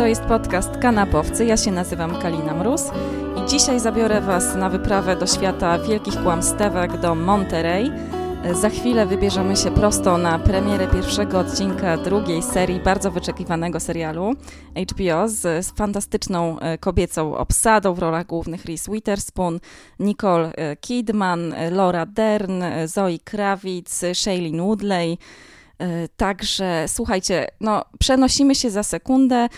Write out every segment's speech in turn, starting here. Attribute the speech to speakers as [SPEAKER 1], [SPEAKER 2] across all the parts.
[SPEAKER 1] To jest podcast Kanapowcy. Ja się nazywam Kalina Mróz i dzisiaj zabiorę Was na wyprawę do świata wielkich kłamstewek do Monterey. Za chwilę wybierzemy się prosto na premierę pierwszego odcinka drugiej serii bardzo wyczekiwanego serialu HBO z, fantastyczną e, kobiecą obsadą w rolach głównych Reese Witherspoon, Nicole e, Kidman, e, Laura Dern, Zoe Kravitz, Shailene Woodley. Także słuchajcie, no, przenosimy się za sekundę.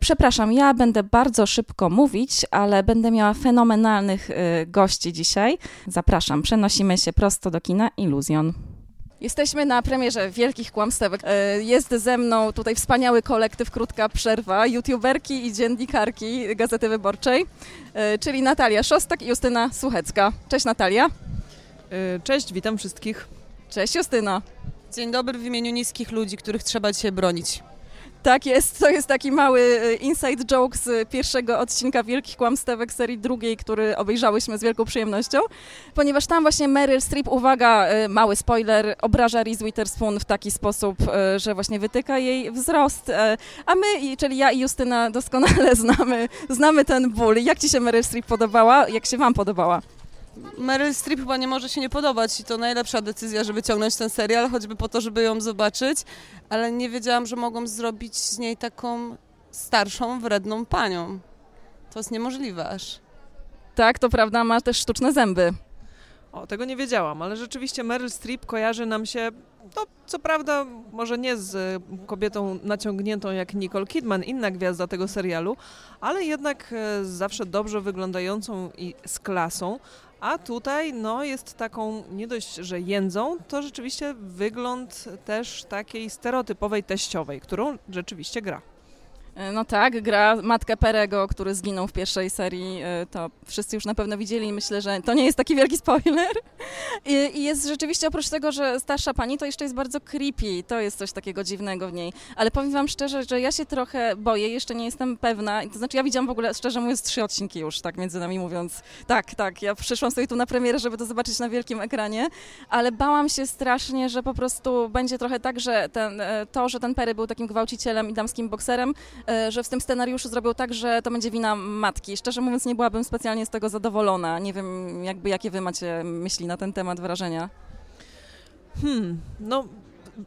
[SPEAKER 1] Przepraszam, ja będę bardzo szybko mówić, ale będę miała fenomenalnych gości dzisiaj. Zapraszam, przenosimy się prosto do kina Iluzjon. Jesteśmy na premierze Wielkich Kłamstewek. Jest ze mną tutaj wspaniały kolektyw Krótka Przerwa, youtuberki i dziennikarki Gazety Wyborczej, czyli Natalia Szostak i Justyna Słuchecka. Cześć Natalia.
[SPEAKER 2] Cześć, witam wszystkich.
[SPEAKER 1] Cześć Justyna.
[SPEAKER 3] Dzień dobry w imieniu niskich ludzi, których trzeba dzisiaj bronić.
[SPEAKER 1] Tak jest, to jest taki mały inside joke z pierwszego odcinka Wielkich Kłamstewek serii drugiej, który obejrzałyśmy z wielką przyjemnością, ponieważ tam właśnie Meryl Streep, uwaga, mały spoiler, obraża Reese Witherspoon w taki sposób, że właśnie wytyka jej wzrost, a my, czyli ja i Justyna doskonale znamy, znamy ten ból. Jak Ci się Meryl Streep podobała? Jak się Wam podobała?
[SPEAKER 3] Meryl Streep chyba nie może się nie podobać i to najlepsza decyzja, żeby ciągnąć ten serial, choćby po to, żeby ją zobaczyć, ale nie wiedziałam, że mogą zrobić z niej taką starszą, wredną panią. To jest niemożliwe aż.
[SPEAKER 1] Tak, to prawda, ma też sztuczne zęby.
[SPEAKER 2] O, tego nie wiedziałam, ale rzeczywiście Meryl Streep kojarzy nam się, no co prawda może nie z kobietą naciągniętą jak Nicole Kidman, inna gwiazda tego serialu, ale jednak zawsze dobrze wyglądającą i z klasą, a tutaj no, jest taką nie dość, że jędzą, to rzeczywiście wygląd też takiej stereotypowej teściowej, którą rzeczywiście gra.
[SPEAKER 1] No tak, gra matkę Perego, który zginął w pierwszej serii, to wszyscy już na pewno widzieli i myślę, że to nie jest taki wielki spoiler. I, jest rzeczywiście oprócz tego, że starsza pani, to jeszcze jest bardzo creepy, to jest coś takiego dziwnego w niej. Ale powiem wam szczerze, że ja się trochę boję, jeszcze nie jestem pewna, to znaczy ja widziałam w ogóle, szczerze mówiąc, trzy odcinki już, tak między nami mówiąc. Tak, tak, ja przyszłam sobie tu na premierę, żeby to zobaczyć na wielkim ekranie, ale bałam się strasznie, że po prostu będzie trochę tak, że ten, to, że ten Perry był takim gwałcicielem i damskim bokserem, że w tym scenariuszu zrobił tak, że to będzie wina matki. Szczerze mówiąc, nie byłabym specjalnie z tego zadowolona. Nie wiem, jakby jakie wy macie myśli na ten temat, wrażenia.
[SPEAKER 2] Hmm, no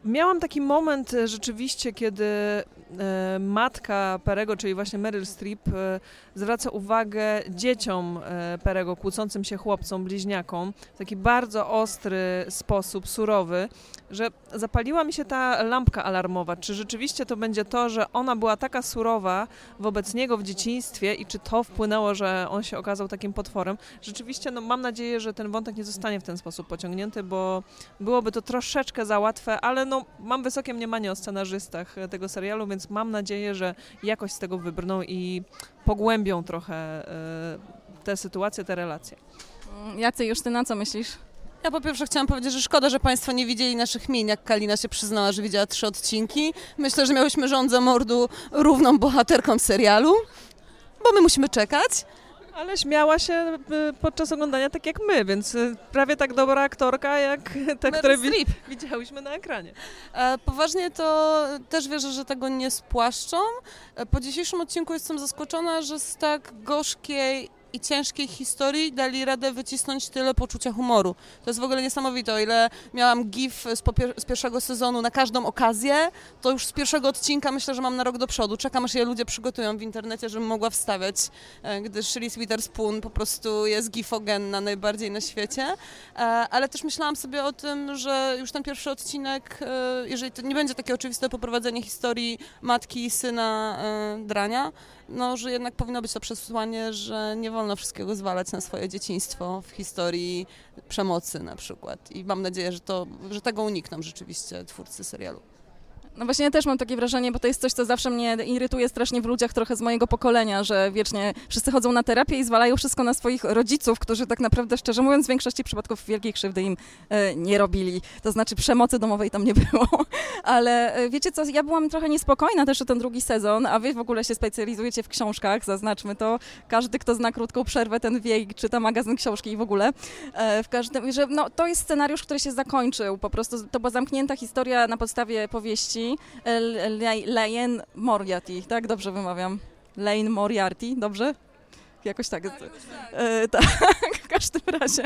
[SPEAKER 2] miałam taki moment rzeczywiście, kiedy e, matka Perego, czyli właśnie Meryl Streep, e, zwraca uwagę dzieciom e, Perego, kłócącym się chłopcom, bliźniakom, w taki bardzo ostry sposób, surowy, że zapaliła mi się ta lampka alarmowa. Czy rzeczywiście to będzie to, że ona była taka surowa wobec niego w dzieciństwie i czy to wpłynęło, że on się okazał takim potworem? Rzeczywiście no, mam nadzieję, że ten wątek nie zostanie w ten sposób pociągnięty, bo byłoby to troszeczkę za łatwe, ale no, mam wysokie mniemanie o scenarzystach tego serialu, więc mam nadzieję, że jakoś z tego wybrną i pogłębią trochę y, te sytuacje, te relacje.
[SPEAKER 1] Jacy już ty na co myślisz?
[SPEAKER 3] Ja po pierwsze chciałam powiedzieć, że szkoda, że Państwo nie widzieli naszych min, jak Kalina się przyznała, że widziała trzy odcinki. Myślę, że miałyśmy rząd za mordu równą bohaterką serialu, bo my musimy czekać.
[SPEAKER 2] Ale śmiała się podczas oglądania tak jak my, więc prawie tak dobra aktorka jak te, które wi widziałyśmy na ekranie.
[SPEAKER 3] E, poważnie to też wierzę, że tego nie spłaszczą. E, po dzisiejszym odcinku jestem zaskoczona, że z tak gorzkiej i ciężkiej historii dali radę wycisnąć tyle poczucia humoru. To jest w ogóle niesamowite. O ile miałam gif z, z, pierwszego sezonu na każdą okazję, to już z pierwszego odcinka myślę, że mam na rok do przodu. Czekam, aż je ludzie przygotują w internecie, żebym mogła wstawiać, gdyż Reese Witherspoon po prostu jest gifogenna najbardziej na świecie. Ale też myślałam sobie o tym, że już ten pierwszy odcinek, jeżeli to nie będzie takie oczywiste poprowadzenie historii matki i syna drania, no, że jednak powinno być to przesłanie, że nie wolno wszystkiego zwalać na swoje dzieciństwo w historii przemocy na przykład. I mam nadzieję, że, to, że tego unikną rzeczywiście twórcy serialu.
[SPEAKER 1] No właśnie ja też mam takie wrażenie, bo to jest coś, co zawsze mnie irytuje strasznie w ludziach trochę z mojego pokolenia, że wiecznie wszyscy chodzą na terapię i zwalają wszystko na swoich rodziców, którzy tak naprawdę, szczerze mówiąc, w większości przypadków wielkiej krzywdy im e, nie robili. To znaczy przemocy domowej tam nie było. Ale e, wiecie co, ja byłam trochę niespokojna też o ten drugi sezon, a wy w ogóle się specjalizujecie w książkach, zaznaczmy to. Każdy, kto zna krótką przerwę, ten wie i czyta magazyn książki i w ogóle. E, w każdym, że no, to jest scenariusz, który się zakończył. Po prostu to była zamknięta historia na podstawie powieści postaci, Lane Moriarty, tak? Dobrze wymawiam. Lane Moriarty, dobrze? jakoś tak. tak, e, tak w każdym razie.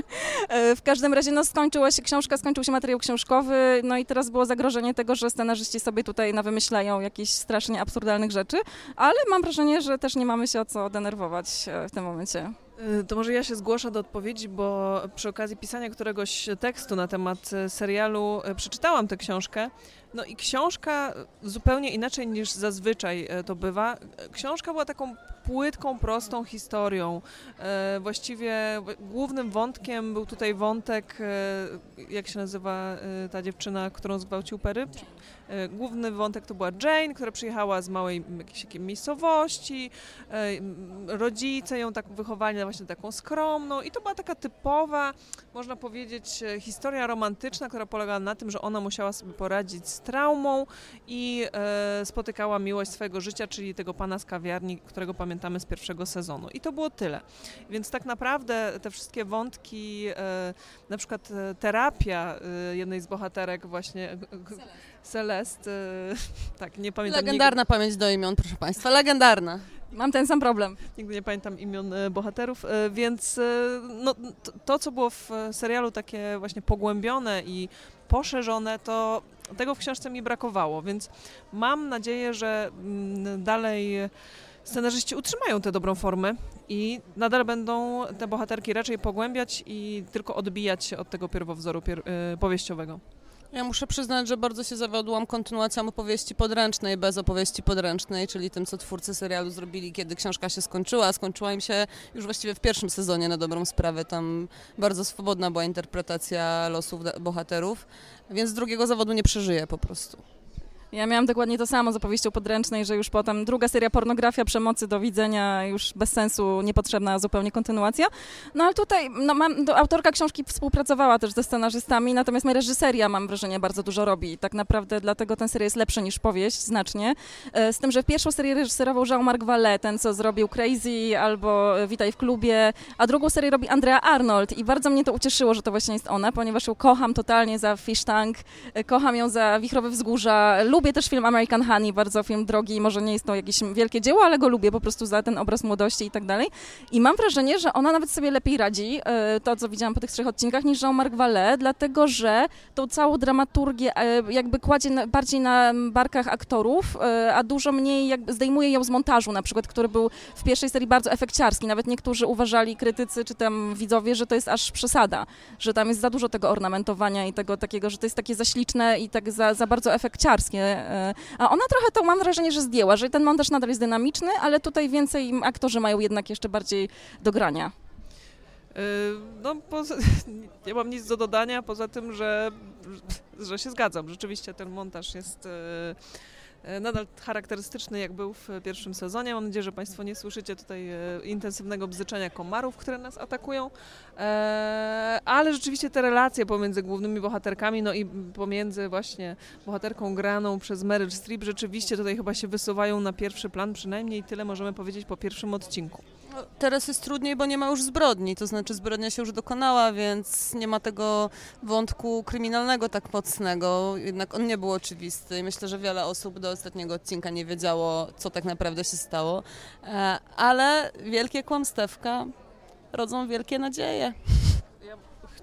[SPEAKER 1] E, w każdym razie no, skończyła się książka, skończył się materiał książkowy, no i teraz było zagrożenie tego, że scenarzyści sobie tutaj wymyślają jakichś strasznie absurdalnych rzeczy, ale mam wrażenie, że też nie mamy się o co denerwować e, w tym momencie.
[SPEAKER 2] E, to może ja się zgłoszę do odpowiedzi, bo przy okazji pisania któregoś tekstu na temat serialu przeczytałam tę książkę. No i książka zupełnie inaczej niż zazwyczaj to bywa. Książka była taką płytką, prostą historią. E, właściwie głównym wątkiem był tutaj wątek, e, jak się nazywa e, ta dziewczyna, którą zgwałcił Perry? Główny wątek to była Jane, która przyjechała z małej jakiejś miejscowości. Rodzice ją tak wychowali na właśnie taką skromną i to była taka typowa, można powiedzieć, historia romantyczna, która polegała na tym, że ona musiała sobie poradzić z traumą i spotykała miłość swojego życia, czyli tego pana z kawiarni, którego pamiętam pamiętamy z pierwszego sezonu. I to było tyle. Więc tak naprawdę te wszystkie wątki, e, na przykład e, terapia e, jednej z bohaterek właśnie, Celest, tak, nie pamiętam.
[SPEAKER 3] Legendarna nigdy. pamięć do imion, proszę Państwa, legendarna.
[SPEAKER 1] Mam ten sam problem.
[SPEAKER 2] Nigdy nie pamiętam imion bohaterów, więc no, to, co było w serialu takie właśnie pogłębione i poszerzone, to tego w książce mi brakowało, więc mam nadzieję, że mm, dalej scenarzyści utrzymają tę dobrą formę i nadal będą te bohaterki raczej pogłębiać i tylko odbijać się od tego pierwowzoru pier y, powieściowego.
[SPEAKER 3] Ja muszę przyznać, że bardzo się zawiodłam kontynuacją opowieści podręcznej bez opowieści podręcznej, czyli tym, co twórcy serialu zrobili, kiedy książka się skończyła. Skończyła im się już właściwie w pierwszym sezonie na dobrą sprawę. Tam bardzo swobodna była interpretacja losów bohaterów, więc drugiego zawodu nie przeżyje po prostu.
[SPEAKER 1] Ja miałam dokładnie to samo z opowieścią podręcznej, że już potem druga seria pornografia przemocy do widzenia, już bez sensu, niepotrzebna zupełnie kontynuacja. No ale tutaj no, mam, do, autorka książki współpracowała też ze scenarzystami, natomiast reżyseria, mam wrażenie, bardzo dużo robi. Tak naprawdę dlatego ten serial jest lepszy niż powieść, znacznie. E, z tym, że pierwszą serię reżyserował Jean-Marc Vallée, ten co zrobił Crazy albo Witaj w klubie, a drugą serię robi Andrea Arnold i bardzo mnie to ucieszyło, że to właśnie jest ona, ponieważ ją kocham totalnie za Fish Tank, e, kocham ją za Wichrowe Wzgórza, lubię też film American Honey, bardzo film drogi, może nie jest to jakieś wielkie dzieło, ale go lubię po prostu za ten obraz młodości i tak dalej. I mam wrażenie, że ona nawet sobie lepiej radzi, e, to co widziałam po tych trzech odcinkach, niż Jean-Marc Vallée, dlatego że tą całą dramaturgię e, jakby kładzie bardziej na barkach aktorów, e, a dużo mniej jakby zdejmuje ją z montażu na przykład, który był w pierwszej serii bardzo efekciarski. Nawet niektórzy uważali, krytycy czy tam widzowie, że to jest aż przesada, że tam jest za dużo tego ornamentowania i tego takiego, że to jest takie zaśliczne i tak za, za bardzo efekciarskie E, a ona trochę to mam wrażenie, że zdjęła, że ten montaż nadal jest dynamiczny, ale tutaj więcej aktorzy mają jednak jeszcze bardziej do grania.
[SPEAKER 2] E, no, nie mam nic do dodania, poza tym, że, że się zgadzam. Rzeczywiście ten montaż jest E, nadal charakterystyczny, jak był w pierwszym sezonie. Mam nadzieję, że Państwo nie słyszycie tutaj e, intensywnego bzyczenia komarów, które nas atakują, e, ale rzeczywiście te relacje pomiędzy głównymi bohaterkami, no i pomiędzy właśnie bohaterką graną przez Meryl Streep rzeczywiście tutaj chyba się wysuwają na pierwszy plan, przynajmniej tyle możemy powiedzieć po pierwszym odcinku.
[SPEAKER 3] Teraz jest trudniej, bo nie ma już zbrodni, to znaczy zbrodnia się już dokonała, więc nie ma tego wątku kryminalnego tak mocnego, jednak on nie był oczywisty. I myślę, że wiele osób do ostatniego odcinka nie wiedziało, co tak naprawdę się stało, e, ale wielkie kłamstewka rodzą wielkie nadzieje.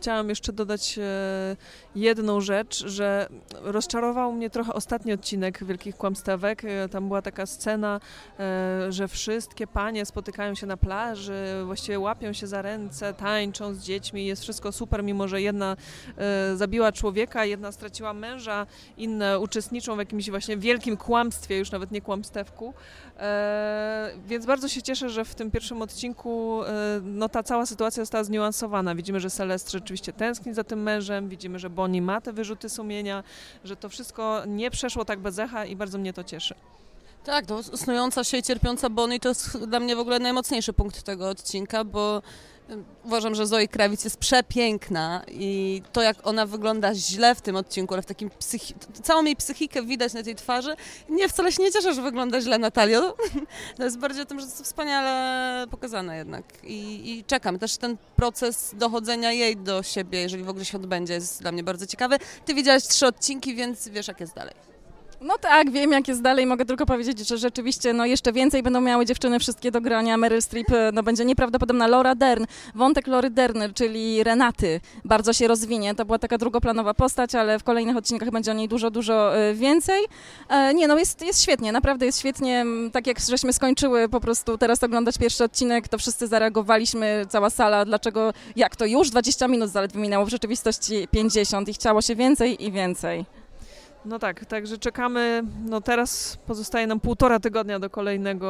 [SPEAKER 2] Chciałam jeszcze dodać e, jedną rzecz, że rozczarował mnie trochę ostatni odcinek Wielkich Kłamstewek. E, tam była taka scena, e, że wszystkie panie spotykają się na plaży, właściwie łapią się za ręce, tańczą z dziećmi, jest wszystko super, mimo że jedna zabiła człowieka, jedna straciła męża, inne uczestniczą w jakimś właśnie wielkim kłamstwie, już nawet nie kłamstewku. Więc bardzo się cieszę, że w tym pierwszym odcinku no, ta cała sytuacja została zniuansowana. Widzimy, że Celest oczywiście tęskni za tym mężem, widzimy, że Bonnie ma te wyrzuty sumienia, że to wszystko nie przeszło tak bez echa i bardzo mnie to cieszy.
[SPEAKER 3] Tak, no, snująca się i cierpiąca Bonnie to jest dla mnie w ogóle najmocniejszy punkt tego odcinka, bo Uważam, że Zoe Krawic jest przepiękna i to, jak ona wygląda źle w tym odcinku, ale w takim psychi... całą jej psychikę widać na tej twarzy. Nie, wcale się nie cieszę, że wygląda źle Natalio. To jest bardziej o tym, że jest wspaniale pokazane jednak. I, I, czekam. Też ten proces dochodzenia jej do siebie, jeżeli w ogóle się odbędzie, jest dla mnie bardzo ciekawy. Ty widziałaś trzy odcinki, więc wiesz, jak jest dalej.
[SPEAKER 1] No tak, wiem jak jest dalej. Mogę tylko powiedzieć, że rzeczywiście no jeszcze więcej będą miały dziewczyny wszystkie do grania. Meryl Streep no, będzie nieprawdopodobna. Laura Dern, wątek Lory Dern, czyli Renaty, bardzo się rozwinie. To była taka drugoplanowa postać, ale w kolejnych odcinkach będzie o niej dużo, dużo więcej. Nie, no jest, jest świetnie, naprawdę jest świetnie. Tak jak żeśmy skończyły po prostu teraz oglądać pierwszy odcinek, to wszyscy zareagowaliśmy, cała sala, dlaczego, jak to już 20 minut zaledwie minęło, w rzeczywistości 50 i chciało się więcej i więcej.
[SPEAKER 2] No tak, także czekamy, no teraz pozostaje nam półtora tygodnia do kolejnego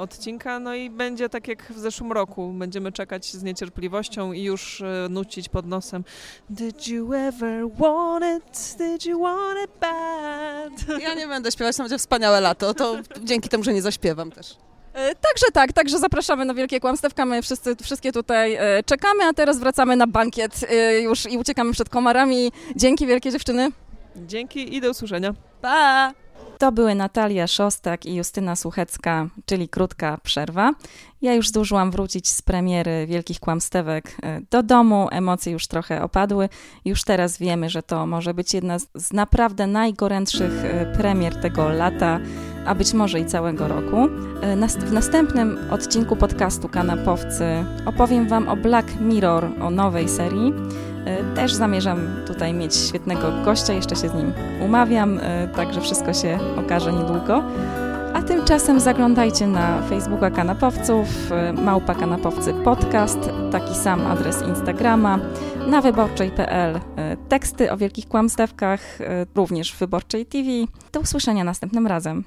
[SPEAKER 2] odcinka, no i będzie tak jak w zeszłym roku, będziemy czekać z niecierpliwością i już e, nucić pod nosem Did you ever want it, did you want it bad?
[SPEAKER 3] Ja nie będę śpiewać, to będzie wspaniałe lato, to dzięki temu, że nie zaśpiewam też.
[SPEAKER 1] E, także tak, także zapraszamy na Wielkie Kłamstewka, my wszyscy, wszystkie tutaj e, czekamy, a teraz wracamy na bankiet już i uciekamy przed komarami. Dzięki wielkie dziewczyny.
[SPEAKER 2] Dzięki i do usłyszenia.
[SPEAKER 1] Pa! To były Natalia Szostak i Justyna Suchecka, czyli Krótka Przerwa. Ja już zdążyłam wrócić z premiery Wielkich Kłamstewek e, do domu, emocje już trochę opadły. Już teraz wiemy, że to może być jedna z naprawdę najgorętszych e, premier tego lata, a być może i całego roku. E, w następnym odcinku podcastu Kanapowcy opowiem Wam o Black Mirror, o nowej serii. E, też zamierzam tutaj mieć świetnego gościa, jeszcze się z nim umawiam, e, także wszystko się okaże niedługo. A tymczasem zaglądajcie na Facebooka Kanapowców, Małpa Kanapowcy Podcast, taki sam adres Instagrama, na wyborczej.pl teksty o wielkich kłamstewkach, również w Wyborczej TV. Do usłyszenia następnym razem.